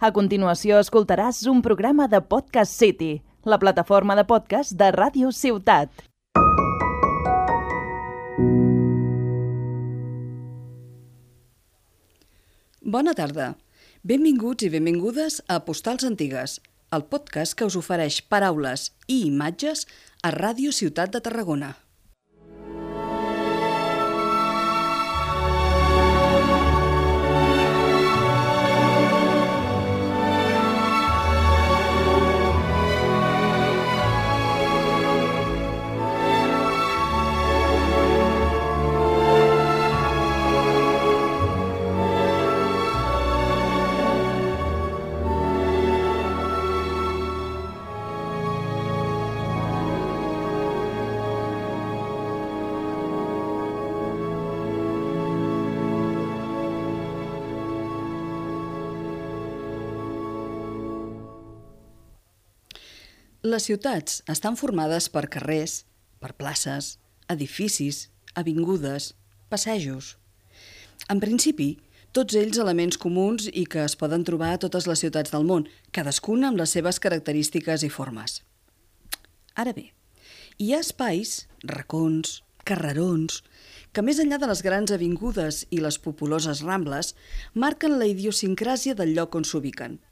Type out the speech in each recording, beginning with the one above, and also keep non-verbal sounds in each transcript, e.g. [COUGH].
A continuació escoltaràs un programa de Podcast City, la plataforma de podcast de Ràdio Ciutat. Bona tarda. Benvinguts i benvingudes a Postals Antigues, el podcast que us ofereix paraules i imatges a Ràdio Ciutat de Tarragona. Les ciutats estan formades per carrers, per places, edificis, avingudes, passejos. En principi, tots ells elements comuns i que es poden trobar a totes les ciutats del món, cadascuna amb les seves característiques i formes. Ara bé, hi ha espais, racons, carrerons, que més enllà de les grans avingudes i les populoses rambles, marquen la idiosincràsia del lloc on s'ubiquen –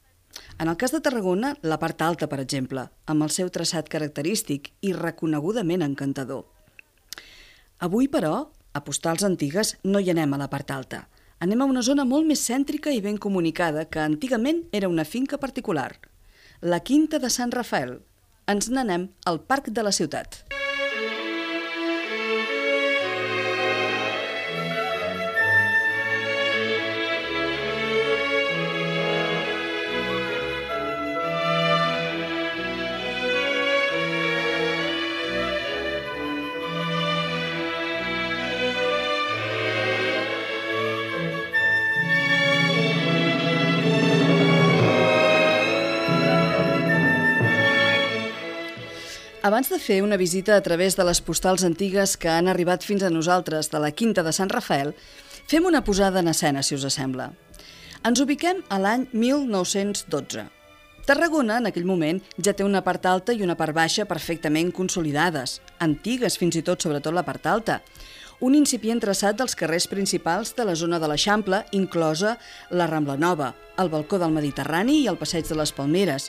en el cas de Tarragona, la part alta, per exemple, amb el seu traçat característic i reconegudament encantador. Avui, però, a Postals Antigues no hi anem a la part alta. Anem a una zona molt més cèntrica i ben comunicada que antigament era una finca particular, la Quinta de Sant Rafael. Ens n'anem al Parc de la Ciutat. Abans de fer una visita a través de les postals antigues que han arribat fins a nosaltres de la Quinta de Sant Rafael, fem una posada en escena, si us sembla. Ens ubiquem a l'any 1912. Tarragona, en aquell moment, ja té una part alta i una part baixa perfectament consolidades, antigues fins i tot, sobretot la part alta. Un incipient traçat dels carrers principals de la zona de l'Eixample, inclosa la Rambla Nova, el balcó del Mediterrani i el passeig de les Palmeres,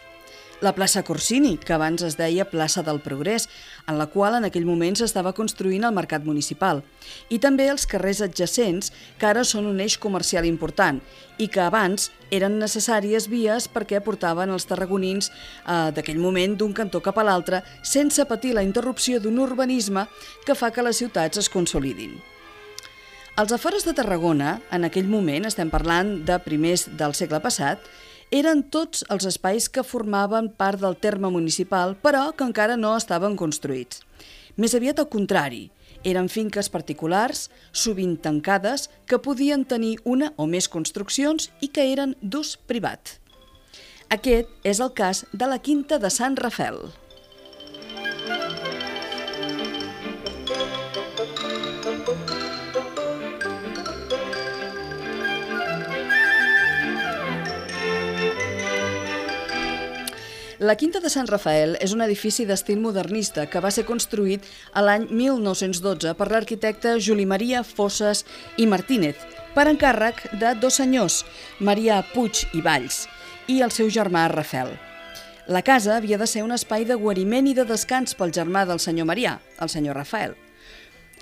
la plaça Corsini, que abans es deia plaça del Progrés, en la qual en aquell moment s'estava construint el mercat municipal, i també els carrers adjacents, que ara són un eix comercial important i que abans eren necessàries vies perquè portaven els tarragonins eh, d'aquell moment d'un cantó cap a l'altre sense patir la interrupció d'un urbanisme que fa que les ciutats es consolidin. Els afores de Tarragona, en aquell moment, estem parlant de primers del segle passat, eren tots els espais que formaven part del terme municipal, però que encara no estaven construïts. Més aviat al contrari, eren finques particulars, sovint tancades, que podien tenir una o més construccions i que eren d'ús privat. Aquest és el cas de la Quinta de Sant Rafel. La Quinta de Sant Rafael és un edifici d'estil modernista que va ser construït a l'any 1912 per l'arquitecte Juli Maria Fosses i Martínez, per encàrrec de dos senyors, Maria Puig i Valls, i el seu germà Rafel. La casa havia de ser un espai de guariment i de descans pel germà del senyor Marià, el senyor Rafael.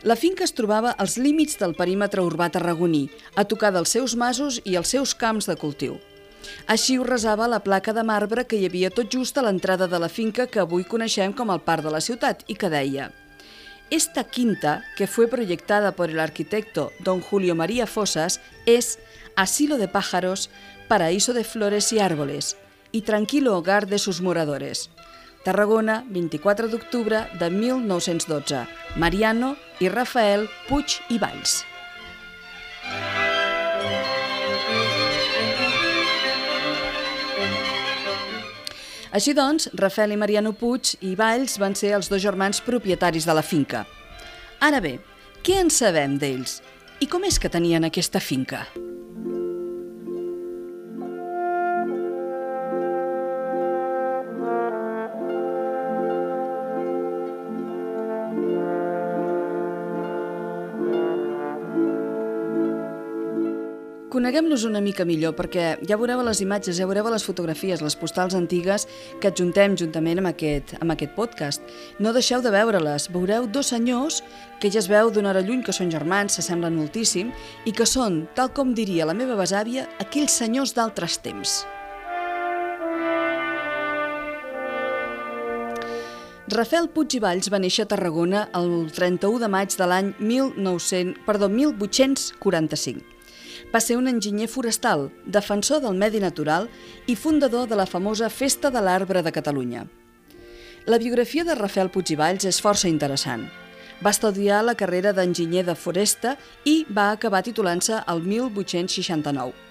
La finca es trobava als límits del perímetre urbà tarragoní, a tocar dels seus masos i els seus camps de cultiu. Així ho resava la placa de marbre que hi havia tot just a l'entrada de la finca que avui coneixem com el Parc de la Ciutat i que deia Esta quinta, que fue proyectada por el arquitecto don Julio María Fosas, es asilo de pájaros, paraíso de flores y árboles, y tranquilo hogar de sus moradores. Tarragona, 24 d'octubre de 1912. Mariano i Rafael Puig i Valls. Així doncs, Rafael i Mariano Puig i Valls van ser els dos germans propietaris de la finca. Ara bé, què en sabem d'ells? I com és que tenien aquesta finca? Coneguem-los una mica millor, perquè ja veureu les imatges, ja veureu les fotografies, les postals antigues que adjuntem juntament amb aquest, amb aquest podcast. No deixeu de veure-les. Veureu dos senyors que ja es veu d'una hora lluny que són germans, s'assemblen moltíssim, i que són, tal com diria la meva besàvia, aquells senyors d'altres temps. Rafael Puig i Valls va néixer a Tarragona el 31 de maig de l'any 1900, perdó, 1845. Va ser un enginyer forestal, defensor del medi natural i fundador de la famosa Festa de l'Arbre de Catalunya. La biografia de Rafael Puig i Valls és força interessant. Va estudiar la carrera d'enginyer de foresta i va acabar titulant-se el 1869.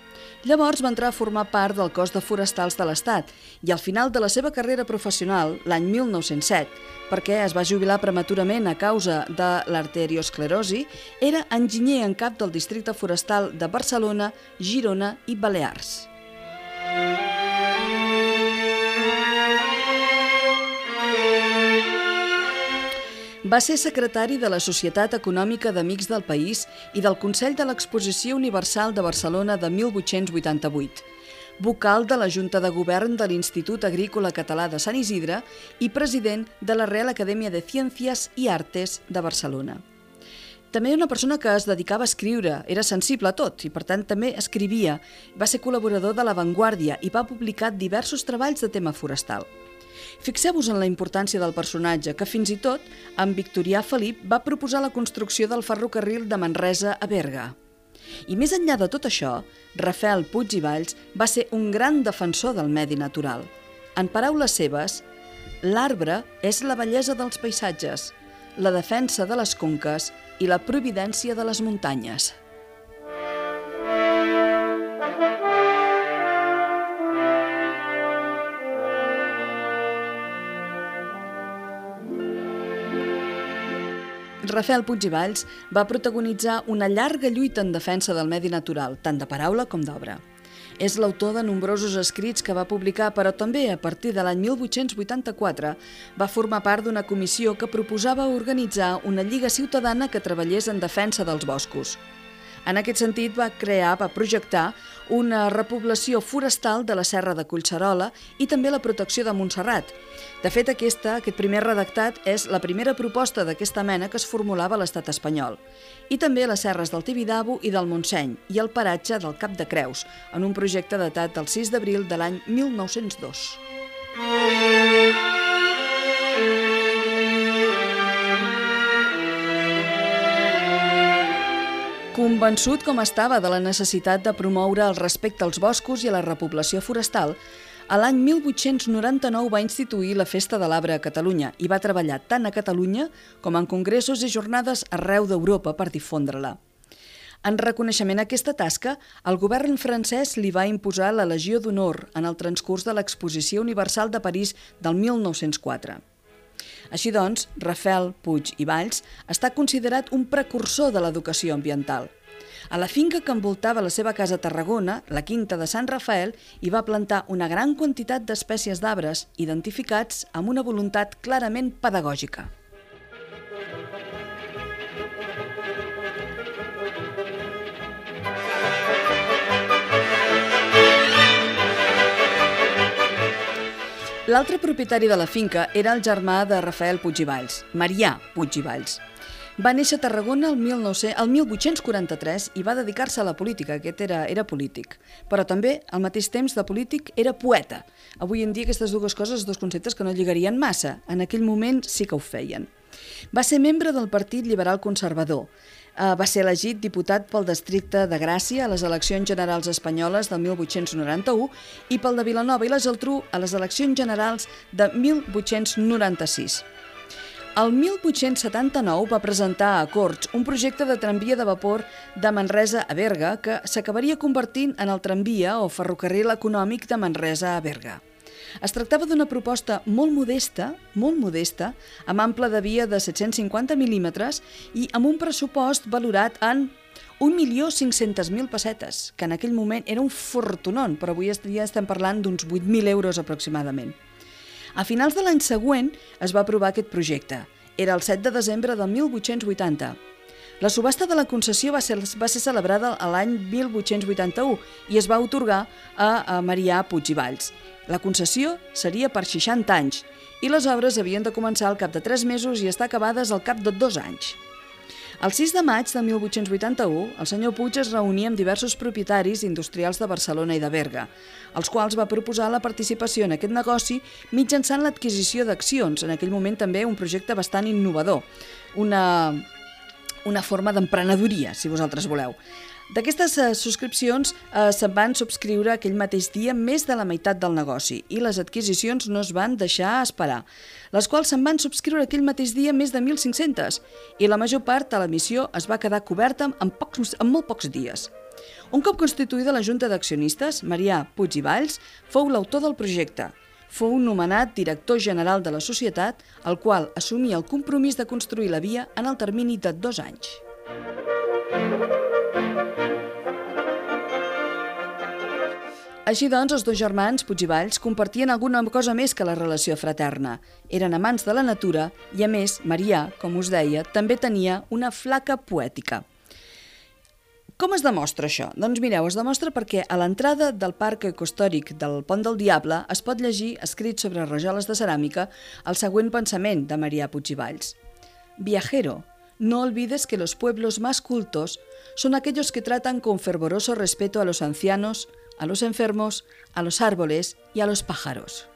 Llavors va entrar a formar part del cos de forestals de l'Estat i al final de la seva carrera professional, l'any 1907, perquè es va jubilar prematurament a causa de l'arteriosclerosi, era enginyer en cap del districte forestal de Barcelona, Girona i Balears. Va ser secretari de la Societat Econòmica d'Amics del País i del Consell de l'Exposició Universal de Barcelona de 1888, vocal de la Junta de Govern de l'Institut Agrícola Català de Sant Isidre i president de la Real Acadèmia de Ciències i Artes de Barcelona. També una persona que es dedicava a escriure, era sensible a tot i per tant també escrivia. Va ser col·laborador de La Vanguardia i va publicar diversos treballs de tema forestal. Fixeu-vos en la importància del personatge, que fins i tot, amb Victorià Felip, va proposar la construcció del ferrocarril de Manresa a Berga. I més enllà de tot això, Rafael Puig i Valls va ser un gran defensor del medi natural. En paraules seves, l'arbre és la bellesa dels paisatges, la defensa de les conques i la providència de les muntanyes. Rafael Puig i Valls va protagonitzar una llarga lluita en defensa del medi natural, tant de paraula com d'obra. És l'autor de nombrosos escrits que va publicar, però també a partir de l'any 1884 va formar part d'una comissió que proposava organitzar una lliga ciutadana que treballés en defensa dels boscos. En aquest sentit, va crear, va projectar una repoblació forestal de la Serra de Collserola i també la protecció de Montserrat. De fet, aquesta, aquest primer redactat és la primera proposta d'aquesta mena que es formulava a l'estat espanyol. I també les serres del Tibidabo i del Montseny i el paratge del Cap de Creus, en un projecte datat del 6 d'abril de l'any 1902. Convençut com estava de la necessitat de promoure el respecte als boscos i a la repoblació forestal, a l'any 1899 va instituir la Festa de l'Arbre a Catalunya i va treballar tant a Catalunya com en congressos i jornades arreu d'Europa per difondre-la. En reconeixement a aquesta tasca, el govern francès li va imposar la Legió d'Honor en el transcurs de l'Exposició Universal de París del 1904. Així doncs, Rafael Puig i Valls està considerat un precursor de l'educació ambiental. A la finca que envoltava la seva casa a Tarragona, la Quinta de Sant Rafael, hi va plantar una gran quantitat d'espècies d'arbres identificats amb una voluntat clarament pedagògica. L'altre propietari de la finca era el germà de Rafael Puig i Valls, Marià Puig i Valls. Va néixer a Tarragona el, 1900, el 1843 i va dedicar-se a la política, aquest era, era polític. Però també, al mateix temps de polític, era poeta. Avui en dia aquestes dues coses, dos conceptes que no lligarien massa. En aquell moment sí que ho feien. Va ser membre del Partit Liberal Conservador va ser elegit diputat pel districte de Gràcia a les eleccions generals espanyoles del 1891 i pel de Vilanova i la Geltrú a les eleccions generals de 1896. El 1879 va presentar a Corts un projecte de tramvia de vapor de Manresa a Berga que s'acabaria convertint en el tramvia o ferrocarril econòmic de Manresa a Berga. Es tractava d'una proposta molt modesta, molt modesta, amb ample de via de 750 mil·límetres i amb un pressupost valorat en 1.500.000 pessetes, que en aquell moment era un fortunon, però avui ja estem parlant d'uns 8.000 euros aproximadament. A finals de l'any següent es va aprovar aquest projecte. Era el 7 de desembre de 1880. La subhasta de la concessió va ser, va ser celebrada l'any 1881 i es va otorgar a, a Marià Puig i Valls. La concessió seria per 60 anys i les obres havien de començar al cap de 3 mesos i estar acabades al cap de 2 anys. El 6 de maig de 1881, el senyor Puig es reunia amb diversos propietaris industrials de Barcelona i de Berga, els quals va proposar la participació en aquest negoci mitjançant l'adquisició d'accions, en aquell moment també un projecte bastant innovador, una, una forma d'emprenedoria, si vosaltres voleu. D'aquestes eh, subscripcions eh, se'n van subscriure aquell mateix dia més de la meitat del negoci i les adquisicions no es van deixar esperar, les quals se'n van subscriure aquell mateix dia més de 1.500 i la major part de la missió es va quedar coberta en, pocs, en molt pocs dies. Un cop constituïda la Junta d'Accionistes, Marià Puig i Valls fou l'autor del projecte. Fou nomenat director general de la societat, el qual assumia el compromís de construir la via en el termini de dos anys. Així doncs, els dos germans, Puig i Valls, compartien alguna cosa més que la relació fraterna. Eren amants de la natura i, a més, Marià, com us deia, també tenia una flaca poètica. Com es demostra això? Doncs mireu, es demostra perquè a l'entrada del Parc Ecostòric del Pont del Diable es pot llegir, escrit sobre rajoles de ceràmica, el següent pensament de Marià Puig i Valls. Viajero, no olvides que los pueblos más cultos son aquellos que tratan con fervoroso respeto a los ancianos, a los enfermos, a los árboles y a los pájaros.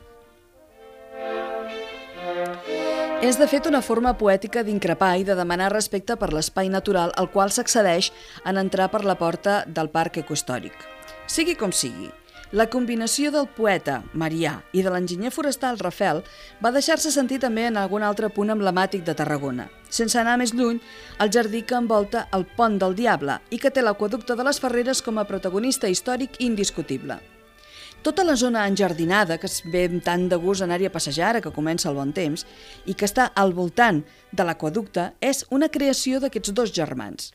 És, de fet, una forma poètica d'increpar i de demanar respecte per l'espai natural al qual s'accedeix en entrar per la porta del Parc Ecostòric. Sigui com sigui, la combinació del poeta Marià i de l'enginyer forestal Rafel va deixar-se sentir també en algun altre punt emblemàtic de Tarragona. Sense anar més lluny, el jardí que envolta el Pont del Diable i que té l'aquaducte de les Ferreres com a protagonista històric indiscutible. Tota la zona enjardinada, que es ve tant de gust anar-hi a passejar que comença el bon temps, i que està al voltant de l'aquaducte, és una creació d'aquests dos germans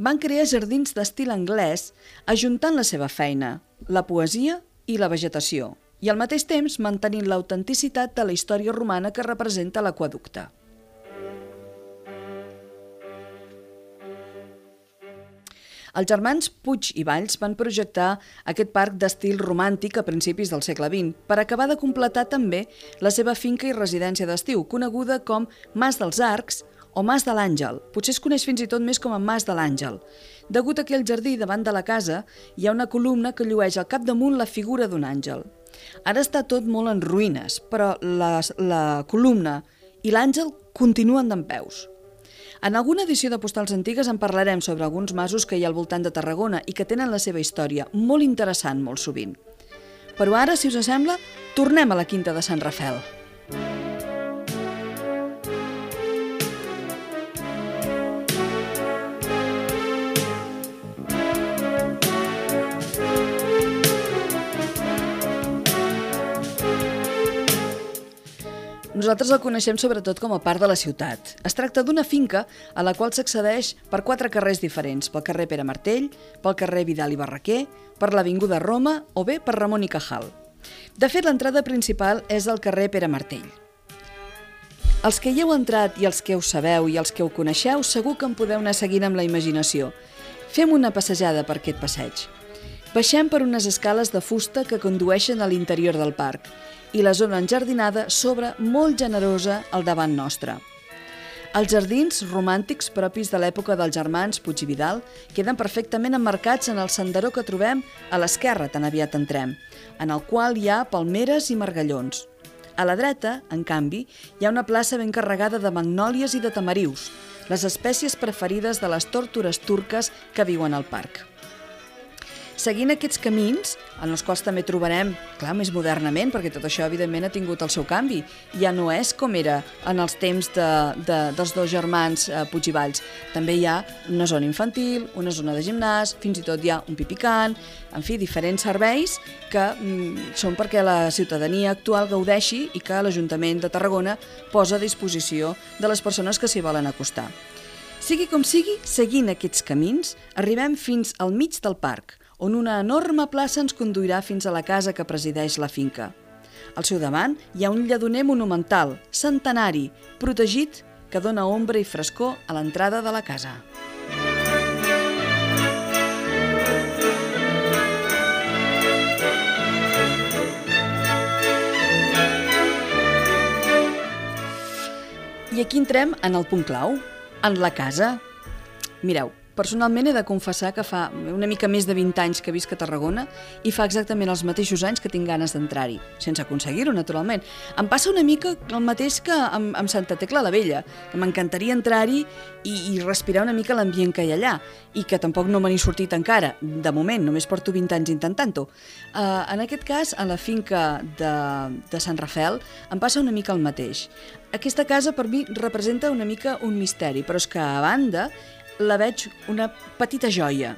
van crear jardins d'estil anglès ajuntant la seva feina, la poesia i la vegetació, i al mateix temps mantenint l'autenticitat de la història romana que representa l'aquaducte. Els germans Puig i Valls van projectar aquest parc d'estil romàntic a principis del segle XX per acabar de completar també la seva finca i residència d'estiu, coneguda com Mas dels Arcs o Mas de l'Àngel, potser es coneix fins i tot més com a Mas de l'Àngel. Degut a que al jardí davant de la casa hi ha una columna que llueix al capdamunt la figura d'un àngel. Ara està tot molt en ruïnes, però la, la columna i l'àngel continuen d'en peus. En alguna edició de Postals Antigues en parlarem sobre alguns masos que hi ha al voltant de Tarragona i que tenen la seva història, molt interessant molt sovint. Però ara, si us sembla, tornem a la Quinta de Sant Rafel. Nosaltres el coneixem sobretot com a part de la ciutat. Es tracta d'una finca a la qual s'accedeix per quatre carrers diferents, pel carrer Pere Martell, pel carrer Vidal i Barraquer, per l'Avinguda Roma o bé per Ramon i Cajal. De fet, l'entrada principal és al carrer Pere Martell. Els que hi heu entrat i els que ho sabeu i els que ho coneixeu segur que en podeu anar seguint amb la imaginació. Fem una passejada per aquest passeig. Baixem per unes escales de fusta que condueixen a l'interior del parc i la zona enjardinada s'obre molt generosa al davant nostre. Els jardins romàntics propis de l'època dels germans Puig i Vidal queden perfectament emmarcats en el senderó que trobem a l'esquerra tan aviat entrem, en el qual hi ha palmeres i margallons. A la dreta, en canvi, hi ha una plaça ben carregada de magnòlies i de tamarius, les espècies preferides de les tòrtores turques que viuen al parc. Seguint aquests camins, en els quals també trobarem, clar, més modernament, perquè tot això evidentment ha tingut el seu canvi, ja no és com era en els temps de, de, dels dos germans eh, Puig i Valls. També hi ha una zona infantil, una zona de gimnàs, fins i tot hi ha un pipicant, en fi, diferents serveis que mm, són perquè la ciutadania actual gaudeixi i que l'Ajuntament de Tarragona posa a disposició de les persones que s'hi volen acostar. Sigui com sigui, seguint aquests camins, arribem fins al mig del parc, on una enorme plaça ens conduirà fins a la casa que presideix la finca. Al seu davant hi ha un lladoner monumental, centenari, protegit, que dona ombra i frescor a l'entrada de la casa. I aquí entrem en el punt clau, en la casa. Mireu, Personalment he de confessar que fa una mica més de 20 anys que visc a Tarragona i fa exactament els mateixos anys que tinc ganes d'entrar-hi, sense aconseguir-ho, naturalment. Em passa una mica el mateix que amb, amb Santa Tecla la Vella, que m'encantaria entrar-hi i, i respirar una mica l'ambient que hi ha allà, i que tampoc no me n'he sortit encara, de moment, només porto 20 anys intentant-ho. Uh, en aquest cas, a la finca de, de Sant Rafel, em passa una mica el mateix. Aquesta casa per mi representa una mica un misteri, però és que a banda la veig una petita joia.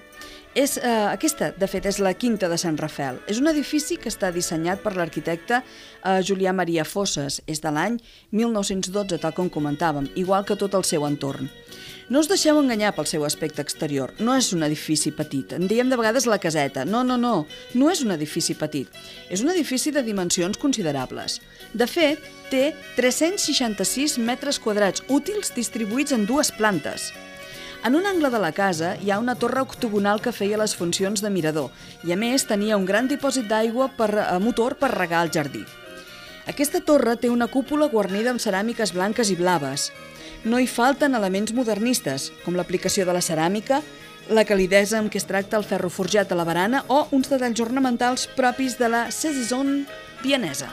És, eh, aquesta, de fet, és la Quinta de Sant Rafel. És un edifici que està dissenyat per l'arquitecte eh, Julià Maria Fosses. És de l'any 1912, tal com comentàvem, igual que tot el seu entorn. No us deixeu enganyar pel seu aspecte exterior. No és un edifici petit. En diem de vegades la caseta. No, no, no. No és un edifici petit. És un edifici de dimensions considerables. De fet, té 366 metres quadrats útils distribuïts en dues plantes. En un angle de la casa hi ha una torre octogonal que feia les funcions de mirador i a més tenia un gran dipòsit d'aigua per a eh, motor per regar el jardí. Aquesta torre té una cúpula guarnida amb ceràmiques blanques i blaves. No hi falten elements modernistes, com l'aplicació de la ceràmica, la calidesa amb què es tracta el ferro forjat a la barana o uns detalls ornamentals propis de la saison vienesa.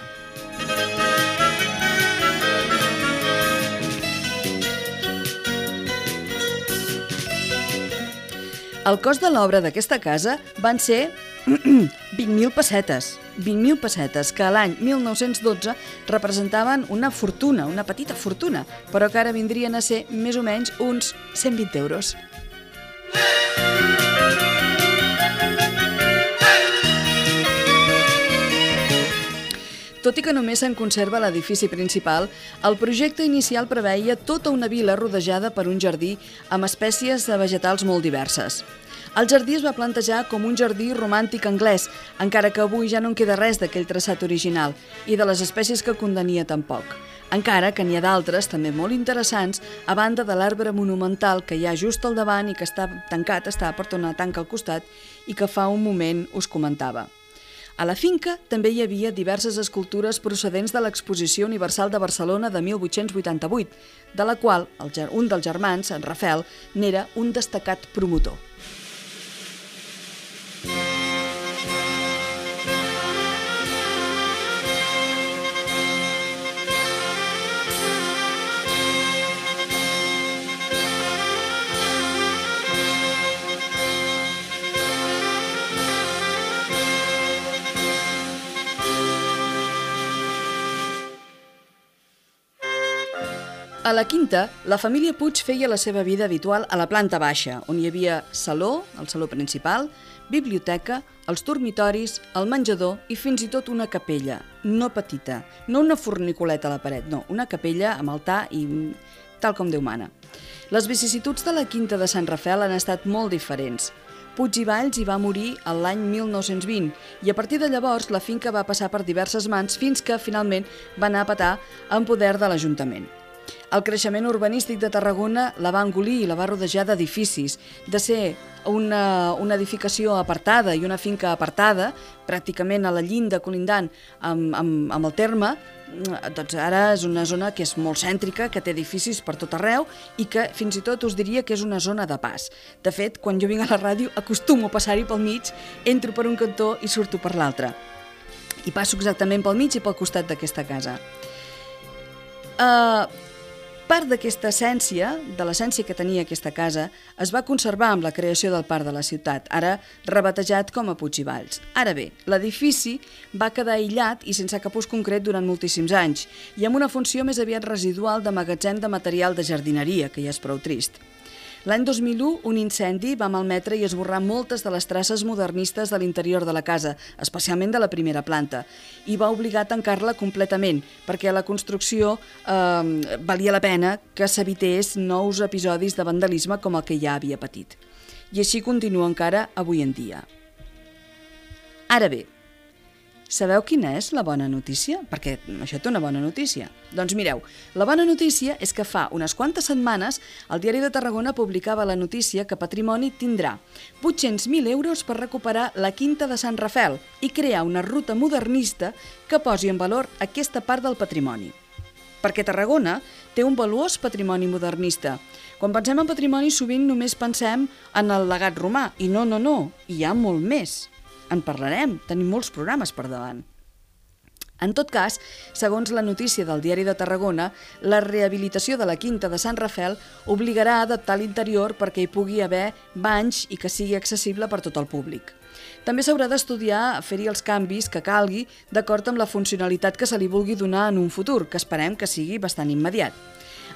El cost de l'obra d'aquesta casa van ser [CLEARS THROAT] 20.000 pessetes. 20.000 pessetes, que l'any 1912 representaven una fortuna, una petita fortuna, però que ara vindrien a ser més o menys uns 120 euros. Tot i que només se'n conserva l'edifici principal, el projecte inicial preveia tota una vila rodejada per un jardí amb espècies de vegetals molt diverses. El jardí es va plantejar com un jardí romàntic anglès, encara que avui ja no en queda res d'aquell traçat original i de les espècies que condenia tampoc. Encara que n'hi ha d'altres, també molt interessants, a banda de l'arbre monumental que hi ha just al davant i que està tancat, està per una tanca al costat i que fa un moment us comentava. A la finca també hi havia diverses escultures procedents de l'Exposició Universal de Barcelona de 1888, de la qual un dels germans, en Rafel, n'era un destacat promotor. A la quinta, la família Puig feia la seva vida habitual a la planta baixa, on hi havia saló, el saló principal, biblioteca, els dormitoris, el menjador i fins i tot una capella, no petita, no una fornicoleta a la paret, no, una capella amb altar i tal com Déu mana. Les vicissituds de la quinta de Sant Rafel han estat molt diferents. Puig i Valls hi va morir l'any 1920 i a partir de llavors la finca va passar per diverses mans fins que finalment va anar a petar en poder de l'Ajuntament. El creixement urbanístic de Tarragona la va engolir i la va rodejar d'edificis. De ser una, una edificació apartada i una finca apartada, pràcticament a la llinda colindant amb, amb, amb el terme, doncs ara és una zona que és molt cèntrica, que té edificis per tot arreu i que fins i tot us diria que és una zona de pas. De fet, quan jo vinc a la ràdio acostumo a passar-hi pel mig, entro per un cantó i surto per l'altre. I passo exactament pel mig i pel costat d'aquesta casa. Uh, Part d'aquesta essència, de l'essència que tenia aquesta casa, es va conservar amb la creació del parc de la ciutat, ara rebatejat com a Puig i Valls. Ara bé, l'edifici va quedar aïllat i sense cap ús concret durant moltíssims anys, i amb una funció més aviat residual de magatzem de material de jardineria, que ja és prou trist. L'any 2001, un incendi va malmetre i esborrar moltes de les traces modernistes de l'interior de la casa, especialment de la primera planta, i va obligar a tancar-la completament, perquè la construcció eh, valia la pena que s'evités nous episodis de vandalisme com el que ja havia patit. I així continua encara avui en dia. Ara bé, Sabeu quina és la bona notícia? Perquè això té una bona notícia. Doncs mireu, la bona notícia és que fa unes quantes setmanes el Diari de Tarragona publicava la notícia que Patrimoni tindrà 800.000 euros per recuperar la Quinta de Sant Rafel i crear una ruta modernista que posi en valor aquesta part del patrimoni. perquè Tarragona té un valuós patrimoni modernista. Quan pensem en patrimoni sovint només pensem en el legat romà, i no, no, no, hi ha molt més. En parlarem, tenim molts programes per davant. En tot cas, segons la notícia del Diari de Tarragona, la rehabilitació de la Quinta de Sant Rafel obligarà a adaptar l'interior perquè hi pugui haver banys i que sigui accessible per tot el públic. També s'haurà d'estudiar fer-hi els canvis que calgui d'acord amb la funcionalitat que se li vulgui donar en un futur, que esperem que sigui bastant immediat.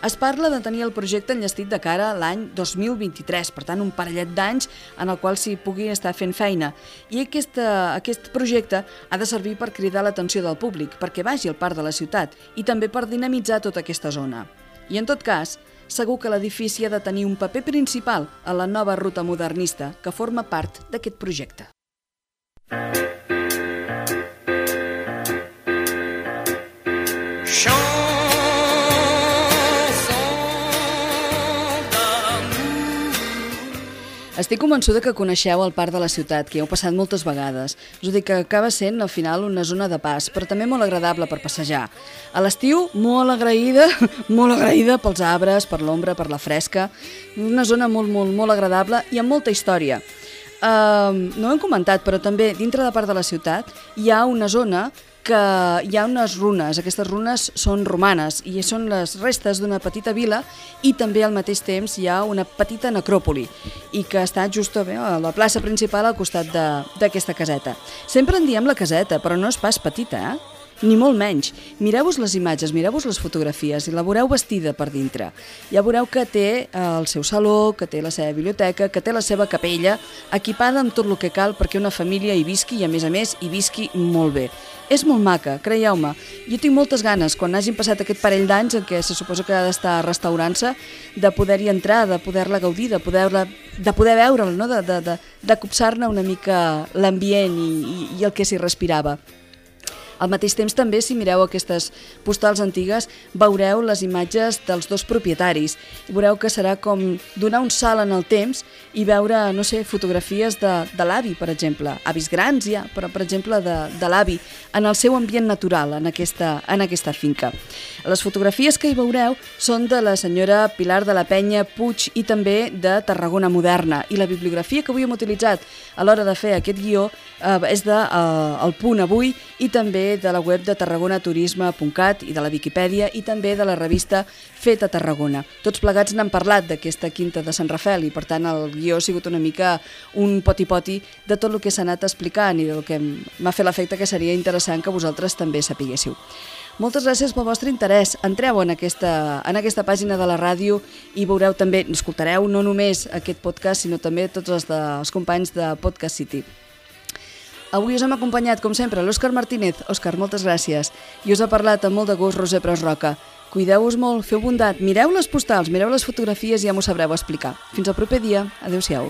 Es parla de tenir el projecte enllestit de cara a l'any 2023, per tant un parellet d'anys en el qual s'hi pugui estar fent feina. I aquesta, aquest projecte ha de servir per cridar l'atenció del públic, perquè vagi al parc de la ciutat i també per dinamitzar tota aquesta zona. I en tot cas, segur que l'edifici ha de tenir un paper principal a la nova ruta modernista que forma part d'aquest projecte. Estic convençuda que coneixeu el parc de la ciutat, que hi heu passat moltes vegades. Us dic que acaba sent, al final, una zona de pas, però també molt agradable per passejar. A l'estiu, molt agraïda, [LAUGHS] molt agraïda pels arbres, per l'ombra, per la fresca. Una zona molt, molt, molt agradable i amb molta història. Uh, no ho hem comentat, però també dintre de part de la ciutat hi ha una zona que hi ha unes runes, aquestes runes són romanes i són les restes d'una petita vila i també al mateix temps hi ha una petita necròpoli i que està just a la plaça principal al costat d'aquesta caseta. Sempre en diem la caseta, però no és pas petita, eh? Ni molt menys. Mireu-vos les imatges, mireu-vos les fotografies i la veureu vestida per dintre. Ja veureu que té eh, el seu saló, que té la seva biblioteca, que té la seva capella, equipada amb tot el que cal perquè una família hi visqui i, a més a més, hi visqui molt bé. És molt maca, creieu-me. Jo tinc moltes ganes, quan hagin passat aquest parell d'anys en què se suposa que ha d'estar restaurant-se, de poder-hi entrar, de poder-la gaudir, de poder, de poder veure'l, no? de, de, de, de copsar-ne una mica l'ambient i, i, i el que s'hi respirava. Al mateix temps també, si mireu aquestes postals antigues, veureu les imatges dels dos propietaris. Veureu que serà com donar un salt en el temps i veure, no sé, fotografies de, de l'avi, per exemple. Avis grans ja, però per exemple de, de l'avi, en el seu ambient natural, en aquesta, en aquesta finca. Les fotografies que hi veureu són de la senyora Pilar de la Penya Puig i també de Tarragona Moderna. I la bibliografia que avui hem utilitzat a l'hora de fer aquest guió eh, és de eh, El Punt Avui i també de la web de tarragonaturisme.cat i de la Viquipèdia i també de la revista Fet a Tarragona. Tots plegats n'han parlat d'aquesta quinta de Sant Rafel i per tant el guió ha sigut una mica un poti-poti de tot el que s'ha anat explicant i del que m'ha fet l'efecte que seria interessant que vosaltres també sapiguéssiu. Moltes gràcies pel vostre interès. Entreu en aquesta, en aquesta pàgina de la ràdio i veureu també, escoltareu no només aquest podcast, sinó també tots els, de, els companys de Podcast City. Avui us hem acompanyat, com sempre, l'Òscar Martínez. Òscar, moltes gràcies. I us ha parlat amb molt de gust Roser Pros Roca. Cuideu-vos molt, feu bondat, mireu les postals, mireu les fotografies i ja m'ho sabreu explicar. Fins al proper dia. Adéu-siau.